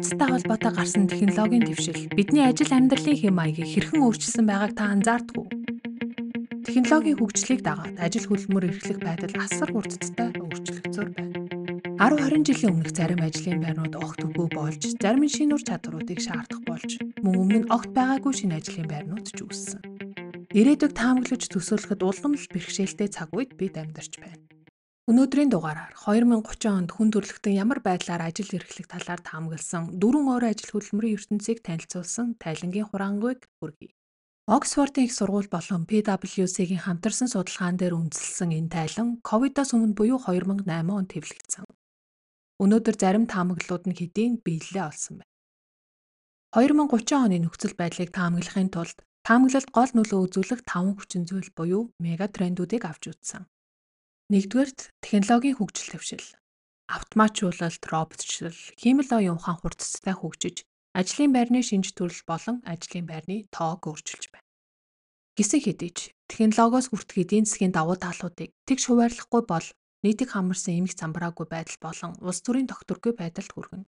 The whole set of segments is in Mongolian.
хурцтай холбоотой гарсан технологийн дэвшил бидний ажил амьдралын хэм маягийг хэрхэн өөрчилсөн байгааг та анзаардаг уу? Технологийн хөгжлийг дагаад ажил хөдөлмөр эрхлэх байдал асар хурцтай өөрчлөгдсөөр байна. 10 20 жилийн өмнөх зарим ажлын байрнууд огт үгүй болж, зарим шинэ ур чадваруудыг шаардах болж, мөн өмнө нь огт байгаагүй шинэ ажлын байрнууд ч үүссэн. Ирээдүйг таамаглаж төсөөлөхөд улам л бэрхшээлтэй цаг үед бид амьдарч байна. Өнөөдрийн дугаараар 2030 онд хүн төрөлхтөн ямар байдлаар ажил эрхлэх талаар таамагласан дөрвөн өөр ажил хөдөлмөрийн ертөнцийг танилцуулсан тайлангийн хураангуйг хүргэе. Оксфордын их сургууль болон PwC-гийн хамтарсан судалгаан дээр үндэслэсэн энэ тайлан ковидоос өмнө буюу 2008 онд хэвлэгдсэн. Өнөөдөр зарим таамаглалууд нь хэдийн биелэлээ олсон байна. 2030 оны нөхцөл байдлыг таамаглахын тулд таамаглалд гол нөлөө үзүүлэх 5 хүчин зүйл буюу мега трендүүдийг авч үзсэн. Нэгдүгээрт технологийн хөгжил дэвшил. Автоматжуулалт, роботчлал, хиймэл оюун ухаан хурцтай хөгжиж, ажлын байрны шинж төрөл болон ажлын байрны тоог өөрчилж байна. Гисэн хэдий ч технологиос хүртэх эдийн засгийн давуу талуудыг тэгш хуваарлахгүй бол нийтийг хамарсан эмх замбраагүй байдал болон улс төрийн тогтворгүй байдалд хүргэнэ.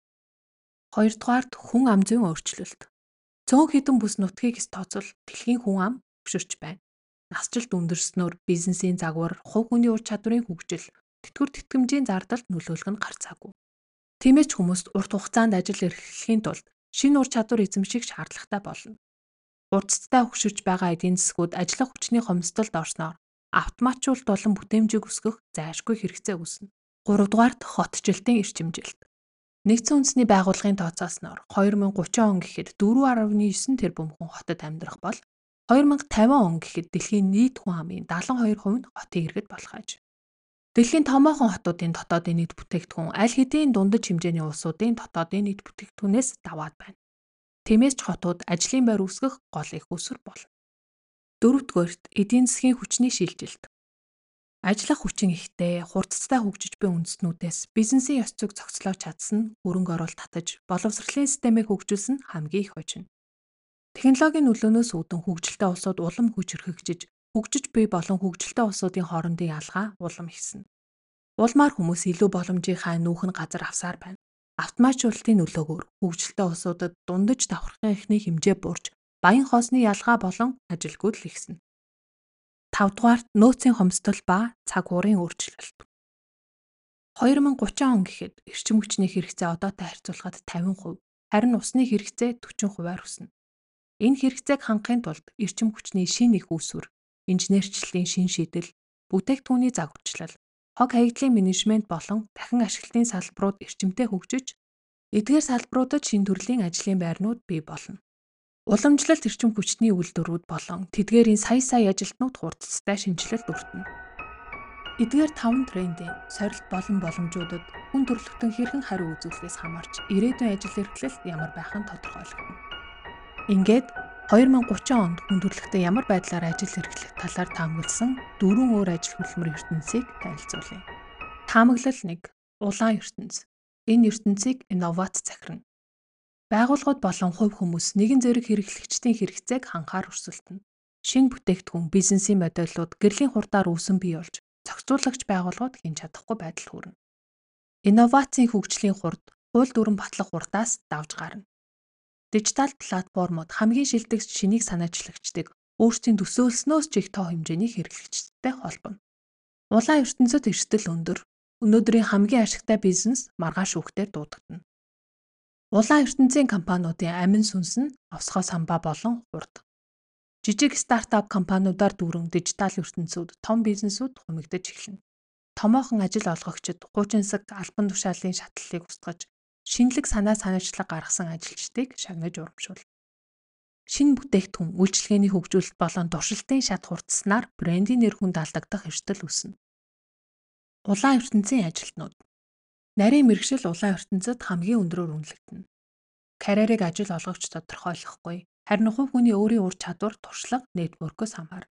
Хоёрдугаарт хүн ам зүйн өөрчлөлт. Цөөн хідэн бүс нутгийг тооцвол дэлхийн хүн ам өшөрч байна насжилт өндөрснөөр бизнесийн загвар, хувь хүний ур чадварын хөгжил, тэтгэвэр тэтгэмжийн зардалд нөлөөлөх нь гарцаагүй. Тиймээс хүмүүст урт хугацаанд ажил эрхлэхийн тулд шинэ ур чадвар эзэмших шаардлагатай болно. Хурцтай хөгшиж байгаа эдийн засгууд ажиллах хүчний хомсдолд орсноор автоматжуулалт болон бүтээмжийг өсгөх зайлшгүй хэрэгцээ үүснэ. 3 дугаарт хотжилтын эрчимжилт. Нэгдсэн үндэсний байгууллагын тооцоосноор 2030 он гэхэд 4.9 тэрбум хүн хотод амьдрах бол 2050 он гэхэд дэлхийн нийт хүн амын 72% нь хотын иргэд болох аж. Дэлхийн томоохон хотуудын дотоодын нийт бүтээгдэхүүн аль хэдийн дундаж хэмжээний улсуудын дотоодын нийт бүтээгдэхүүнээс даваад байна. Тиймээс ч хотууд ажлын байр үүсгэх гол их усүр болно. Дөрөвдүгээрт эдийн засгийн хүчний шилжилт. Ажиллах хүчин ихтэй, хурцтай хөгжиж буй үндэстнүүдээс бизнесийн ёс зүйг зохицлоо чадсан, хөрөнгө оруулалт татаж, боловсролын системийг хөгжүүлсэн хамгийн их хожино. Технологийн нөлөөнөөс үүдэн хөгжилтэй улсууд улам хүч өрхөгжиж, хөгжиж буй болон хөгжилтэй улсуудын хоорондын ялгаа улам ихснэ. Улмаар хүмүүс илүү боломжийнхаа нүүхэн газар авсаар байна. Автоматжуулалтын нөлөөгөөр хөгжилтэй улсуудад дундаж давхархын ихний хэмжээ буурч, баян хоосны ялгаа болон ажилгүйд л ихснэ. 5 дугаарт нөөцийн хомсдол ба цаг уурын өөрчлөлт. 2030 он гэхэд эрчим хүчний хэрэгцээ одоотой харьцуулахад 50%, харин усны хэрэгцээ 40%-аар өснө. Энэ хэрэгцээг хангахын тулд эрчим хүчний шин их үүсвэр, инженерчлэлийн шин шийдэл, бүтээгдэхүүний загварчлал, хог хаягдлын менежмент болон дахин ашиглалтын салбарууд эрчимтэй хөгжиж, эдгээр салбаруудад шин төрлийн ажлын байрнууд бий болно. Уламжлалт эрчим хүчний үйлдвэрүүд болон тэдгээрийн сая сая ажилтнууд хурцтай шинжилэлт өртөнө. Эдгээр таван трендийн сорилт болон боломжуудад хүн төрөлхтөн хэрхэн хариу үзүүлэхээс хамаарч ирээдүйн ажил эрхлэлт ямар байх нь тодорхойлогдно. Ингээд 2030 онд хүн төрөлхтөн ямар байдлаар ажил эрхлэх талаар таамагласан дөрвөн өөр ажил хөдөлмөр ертөнцийг танилцуулъя. Таамаглал 1. Улаан ертөнц. Энэ ертөнцийг инновац захирна. Байгууллагууд болон хувь хүмүүс нэгэн зэрэг хэрэглэгчдийн хэрэгцээг ханхаар өрсөлдөнө. Шинэ бүтээгдэхүүн, бизнесийн модельлууд гэрлийн хурдаар үүсэн бий болж, зохицуулагч байгууллагууд хийн чадахгүй байдал хүрнэ. Инновацийн хөгжлийн хурд, хууль дүрэн батлах хурдаас давж гарна. Дижитал платформуд хамгийн шилдэг шинийг санаачлагчдыг өөрсдийн төсөөлснөөс ч их тоо хэмжээний хэрэглэгчтэй холбоно. Улаан ертөнцид эрсдэл өндөр. Өнөөдрийн хамгийн ашигтай бизнес маргааш үхтээр дуудагдана. Улаан ертөнцийн компаниудын амин сүнс нь овсгоо самбаа болон хурд. Жижиг стартап компаниудаар дүүрэн дижитал ертөнцүүд том бизнесүүд хумигдаж эхэлнэ. Томоохон ажил олгогчид 30 саг албан тушаалын шатлалыг устгаж шинэлэг санаа санаачлаг гаргасан ажилчдыг шагнаж урамшуул. Шинэ бүтээгдэхүүн, үйлчилгээний хөгжүүлэлт болон туршилтын шат хурдснаар брендийн нэр хүнд алдагдах эрсдэл үүснэ. Улаан ертөнцийн ажилтнууд нарийн мэрэгшил улаан ертөнцид хамгийн өндрөөр үнэлэгдэнэ. Карьерийг ажил олгогч тодорхойлохгүй, харин хувь хүний өөрийн ур чадвар, туршлага, нэтворкөөс хамаар.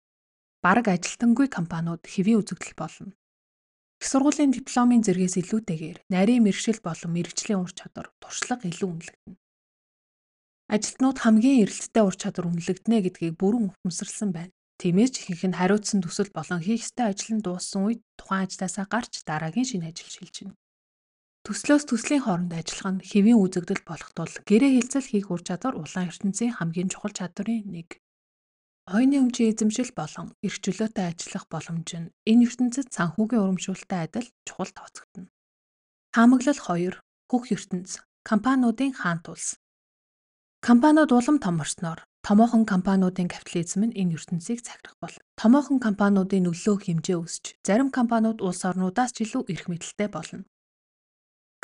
Бараг ажилтангүй компаниуд хэвийн үзэгдэл болно. Их сургуулийн дипломын зэргээс илүүтэйгээр нарийн мэрэгшил болон мэрэгжлийн ур чадвар, туршлага илүү үнэлэгдэнэ. Ажилтнууд хамгийн эрэлттэй ур чадвар үнэлэгдэнэ гэдгийг бүрэн ухамсарласан байна. Тиймээс ихэнх нь хариуцсан төсөл болон хийх ёстой ажил нь дууссан үед тухайн ажлаасаа гарч дараагийн шинэ ажил шилжинэ. Төслөөс төслийн хооронд ажиллах нь хэвийн үзэгдэл болох тул гэрээ хэлцэл хийх ур чадвар улаан ертөнцийн хамгийн чухал чадварын нэг. Хойны өмчийн эзэмшил болон эрх чөлөөтэй ажиллах боломж нь энэ ертөнцид санхүүгийн урамшуултай адил чухал тооцогдно. Таамаглал 2. Хөх ертөнц. Компаниудын хаант улс. Компаниуд улам томорсноор томоохон компаниудын капитализм нь энэ ертөнцийг захирах бол томоохон компаниудын нөлөө хэмжээ өсч зарим компаниуд улс орнуудаас ч илүү эрх мэдэлтэй болно.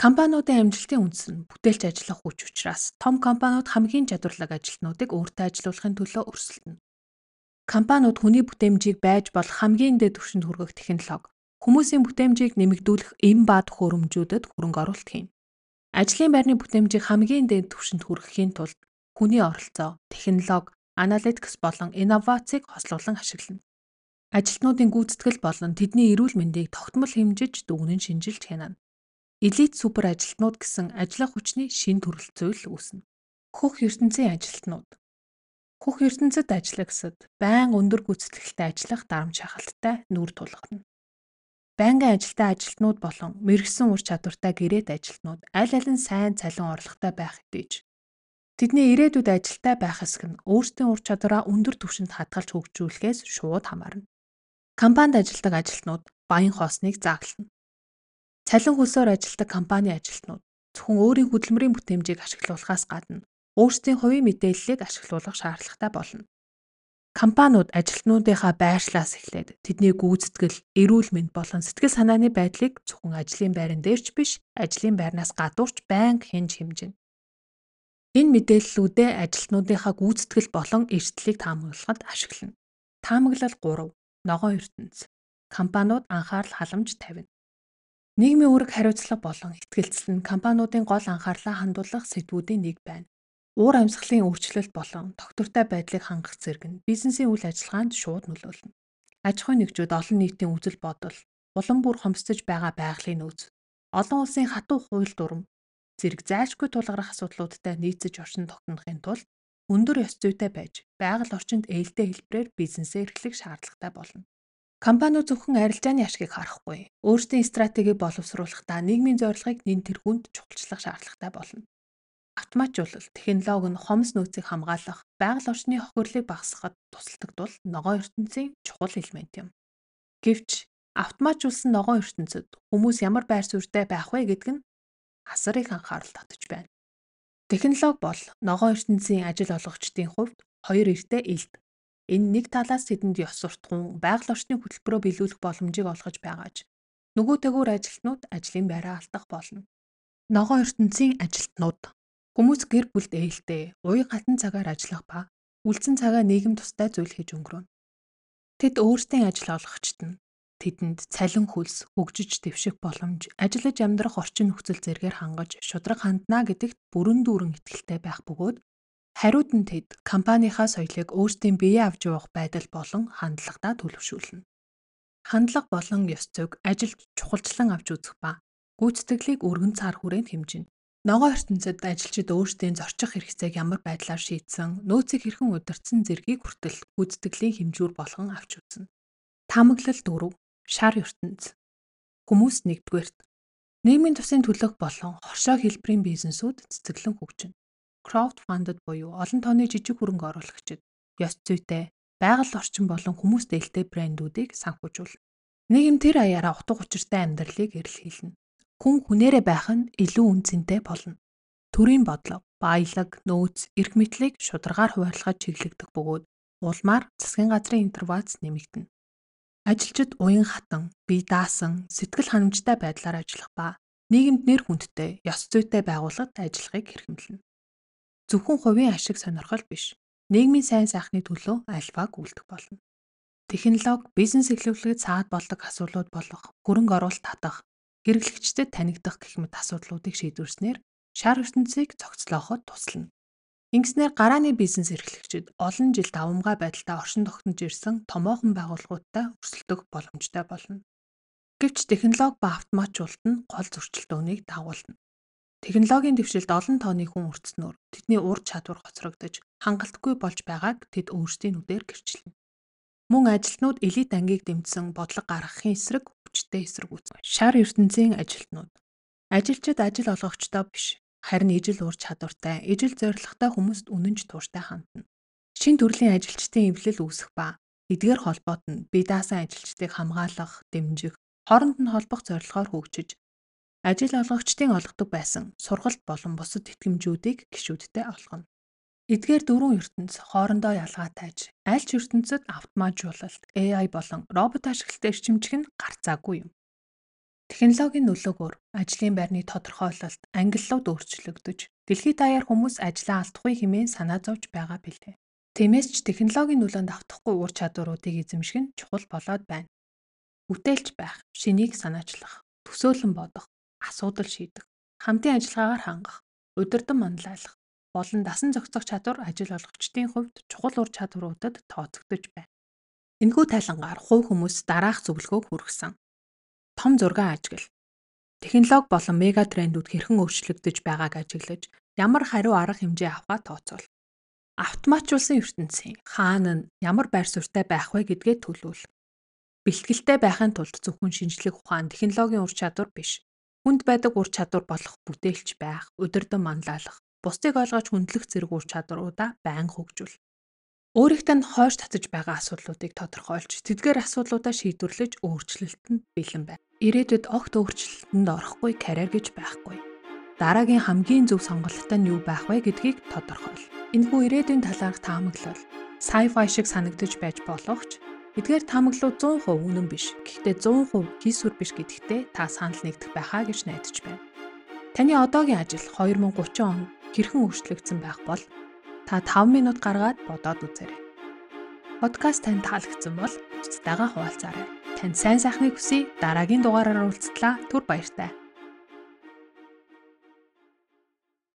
Компаниудын амжилтын үндэс нь бүтээлч ажиллах хүч учраас том компаниуд хамгийн чадварлаг ажилтнуудыг өөртөө ажилуулахын төлөө өрсөлдөнө. Компаниуд хүний бүтээмжийг байж болох хамгийн дээд түвшинд хүргэх технологи, хүмүүсийн бүтээмжийг нэмэгдүүлэх эм ба төхөөрөмжүүдэд хөрөнгө оруулалт хийн. Ажлын байрны бүтээмжийг хамгийн дээд түвшинд хүргэхийн тулд хүний оролцоо, технологи, аналитикс болон инновацийг хослуулан ашиглана. Ажилтнуудын гүйцэтгэл болон тэдний эрүүл мэндийг тогтмол хэмжиж дүгнэн шинжилж хянана. Элит супер ажилтнууд гэсэн ажиллах хүчний шин төрөл зүйл үүснэ. Хөх ертөнцийн ажилтнууд Хөх ертөнцид ажиллагсад байн өндөр гүйцэтгэлтэй ажиллах дарамт шахалттай нүүр тулгадна. Байнгын ажилтаа ажилтнууд болон мэрэгсэн ур чадвартай гэрээт ажилтнууд аль алин сайн цалин орлоготой байх хэвэж Тэдний ирээдүйд ажилтай байх хэсэг нь өөрсдийн ур чадвараа өндөр түвшинд хадгалж хөгжүүлэхээс шууд хамаарна. Компанид ажилладаг ажилтнууд баян хоосныг зааглана. Цалин хөлсөөр ажилладаг компани ажилтнууд зөвхөн өөрийн хөдөлмөрийн бүтээмжийг ашиглуулахаас гадна өөрсдийн хувийн мэдээллийг ашиглуулах шаардлагатай болно. Компаниуд ажилтнуудынхаа байршлаас эхлээд тэдний гүйцэтгэл, эрүүл мэнд болон сэтгэл санааны байдлыг зөвхөн ажлын байран дээрч биш, ажлын байрнаас гадуурч байнга хянж хэмжинэ. Энэ мэдээллүүдээ ажилтнуудынхаа гүйцэтгэл болон эрсдлийг таамаглахад ашиглана. Таамаглал 3. Ногоон ертөнц. Компаниуд анхаарал халамж тавина. Нийгмийн үүрэг хариуцлага болон ихтгэлцэл нь компаниудын гол анхаарлаа хандуулах сэдвүүдийн нэг байна. Уур амьсгалын өөрчлөлт болон тогтвортой байдлыг хангах зэрэг нь бизнесийн үйл ажиллагаанд шууд нөлөөлнө. Аж ахуйн нэгжүүд олон нийтийн үзэл бодол, улам бүр хомсдож байгаа байгалийн нөөц, олон улсын хатуу хууль дурам, зэрэг зайлшгүй тулгарх асуудлуудтай нийцэж оршин тогтнохын тулд өндөр ёс зүйтэй байж байгаль орчинд ээлтэй хэлбэрээр бизнесээ эрхлэх шаардлагатай болно. Компаниуд зөвхөн арилжааны ашгийг харахгүй, өөрсдийн стратегийг боловсруулахдаа нийгмийн зорилгыг нэн тэргуунд чухалчлах шаардлагатай болно. Автоматжуулалт технологи нь хомс нөөцийг хамгаалах, байгаль орчны хохирлыг багасгахад тусалдаг тул ногоон ертөнцийн чухал элемент юм. Гэвч автоматжуулсан ногоон ертөнцид хүмүүс ямар байр суурьтай байх вэ гэдг нь асар их анхаарал татаж байна. Технологи бол ногоон ертөнцийн ажил олгогчдын хувьд хоёр эртээ илт. Энэ нэг талаас тэдэнд ёс суртахуун, байгаль орчны хөтөлбөрөөр биелүүлэх боломжийг олгож байгааж нөгөө төгөөр ажилтнууд ажлын байраа алдах болно. Ногоон ертөнцийн ажилтнууд хүмүүс гэр бүлд ээлтэй, уян хатан цагаар ажиллах ба үлдсэн цагаа нийгэм тустай зүйл хийж өнгөрөөнө. Тэд өөрсдийн ажил олгогчд нь тэдэнд цалин хөлс, хөгжиж дэвших боломж, ажиллаж амьдрах орчин нөхцөл зэргээр хангаж шудраг хандна гэдэгт бүрэн дүүрэн итгэлтэй байх бөгөөд хариуд нь тэд компанийнхаа соёлыг өөрсдийн биеэ авч явах байдал болон хандлагадаа төлөвшүүлнэ. Хандлага болон ёс зүйг ажилд чухалчлан авч үзэх ба гүйцэтгэлийг өргөн цаар хүрээнд хэмжинэ. Ногоон ертөнцид ажилчид өөрсдийн зорчих хэрэгцээг ямар байдлаар шийдсэн, нөөцийг хэрхэн удирдсан зэргийг хүртэл гүйцэтгэлийн хэмжүүр болгон авч үзнэ. Таамаглал 4 Шар ертөнц. Хүмүүс нэгдүгээрт нийгмийн тусын төлөөх болон хоршоо хэлбэрийн бизнесүүд цэцэглэн хөгжинэ. Crowdfunded буюу олон тооны жижиг хөрөнгө оруулагчид ёс зүйтэй, байгаль орчин болон хүмүүст ээлтэй брэндүүдийг санхүүжүүл. Нийгэм тэр аяараа утга учиртай амьдралыг эрэлхийлнэ. Хүн хүнээрээ байх нь илүү үнцэнтэй болно. Төрийн бодлого, баялаг, нөөц, эрх мэдлийг шударгаар хуваарлахад чиглэгдэх бөгөөд улмаар засгийн газрын интервац нэмэгдэнэ. Ажилчид уян хатан, бие даасан, сэтгэл ханамжтай байдлаар ажиллах ба нийгэмд нэр хүндтэй, ёс зүйтэй байгууллагад ажиллахыг хэрхэмлэнэ. Зөвхөн хувийн ашиг сонирхол биш, нийгмийн сайн сайхны төлөө альваг үлдэх болно. Технологи бизнес эхлүүлэхэд цаад болдог асуудлууд болох хөрөнгө оруулалт татах, хэрэглэгчдэд танигдах гэх мэт асуудлуудыг шийдвэрснээр шар ертөнцийг цогцлооход туслана. Ингэснээр гарааны бизнес эрхлэгчид олон жил давамгай байдалтай оршин тогтнож ирсэн томоохон байгууллагуудтай өрсөлдөх боломжтой болно. Гэвч технологи ба автоматжуулалт нь гол зөрчилдөөнийг дагуулна. Технологийн дэвшилд олон тооны хүн өртснөөр тэдний ур чадвар хоцрогдож хангалтгүй болж байгааг тэд өөрсдийн нүдээр гэрчилнэ. Мөн ажилтнууд элит ангийг дэмжсэн бодлого гаргахын эсрэг хүчтэй эсрэг үүснэ. Шар ертөнцийн ажилтнууд Ажилчид ажил олгогчдоо биш, харин ижил ур чадвартай, ижил зорилготой хүмүүст үнэнч тууштай хандна. Шин төрлийн ажилчдын эвлэл үүсэх ба эдгээр холбоот нь бие даасан ажилчдыг хамгаалах, дэмжих, хооронд нь холбох зорилгоор хөгжиж ажил олгогчдын олгодог байсан сургалт болон бусад тэтгэмжүүдийг гишүүдтэй олгоно. Эдгээр дөрвөн ертөнц хоорондоо ялгаатайж аль ч ертөнцид автоматжуулалт, AI болон робот ашиглалт эрчимжих нь гарцаагүй юм. Технологийн нөлөөгөөр ажлын байрны тодорхойлолт ангиллууд өөрчлөгдөж, дэлхийд даяар хүмүүс ажлаа алдахгүй хэмээн санаа зовж байгаа билээ. Тиймээс ч технологийн нөлөөнд автахгүй ур чадваруудыг эзэмших нь чухал болоод байна. Бүтээлч байх, шинийг санаачлах, төсөөлөн бодох, асуудал шийдэх, хамтын ажиллагаагаар хангах, удирдан манлайлах болон дасан зохицох чадвар ажил олгогчдын хувьд чухал ур чадваруудад тооцогдож байна. Энэхүү тайлангаар хувь хүмүүс дараах зөвлөгөөг хүргэсэн том зургаан ажиглал. Технологи болон мега трендүүд хэрхэн өөрчлөгдөж байгааг ажиглаж, ямар хариу арга хэмжээ авахаа тооцоол. Автоматжуулсан ертөнцийн хаана нь ямар байр суурьтай байх вэ гэдгээ төлөвлөл. Бэлтгэлтэй байхын тулд зөвхөн шинжлэх ухаан, технологийн ур чадвар биш. Хүнд байдаг ур чадвар болох бүтээлч байх, удирдан манлайлах, бусдыг ойлгож хүндлэх зэрэг ур чадваруудаа байнга хөгжүүл. Өөрийнхөө нь хойш татаж байгаа асуудлуудыг тодорхойлж, тэдгээр асуудлуудаа шийдвэрлэж өөрчлөлтөнд бэлэн байна. Ирээдүйд огт өөрчлөлтөнд орохгүй карьер гэж байхгүй. Дараагийн хамгийн зөв сонголт нь юу байх вэ гэдгийг тодорхойл. Энэхүү ирээдүйн талаарх таамаглал sci-fi шиг санагдаж байж болох ч эдгээр таамаглууд 100% үнэн биш. Гэхдээ 100% хийсвэр биш гэдэгтээ та санал нэгдэх байхаа гэж найдаж байна. Таны одоогийн ажил 2030 он хэрхэн өөрчлөгдсөн байх бол та 5 минут гаргаад бодоод үзээрэй. Подкаст танд таалагдсан бол бусдаагаа хуваалцаарай. Танд сайн сайхныг хүсье. Дараагийн дугаараар уулзтлаа. Түр баяртай.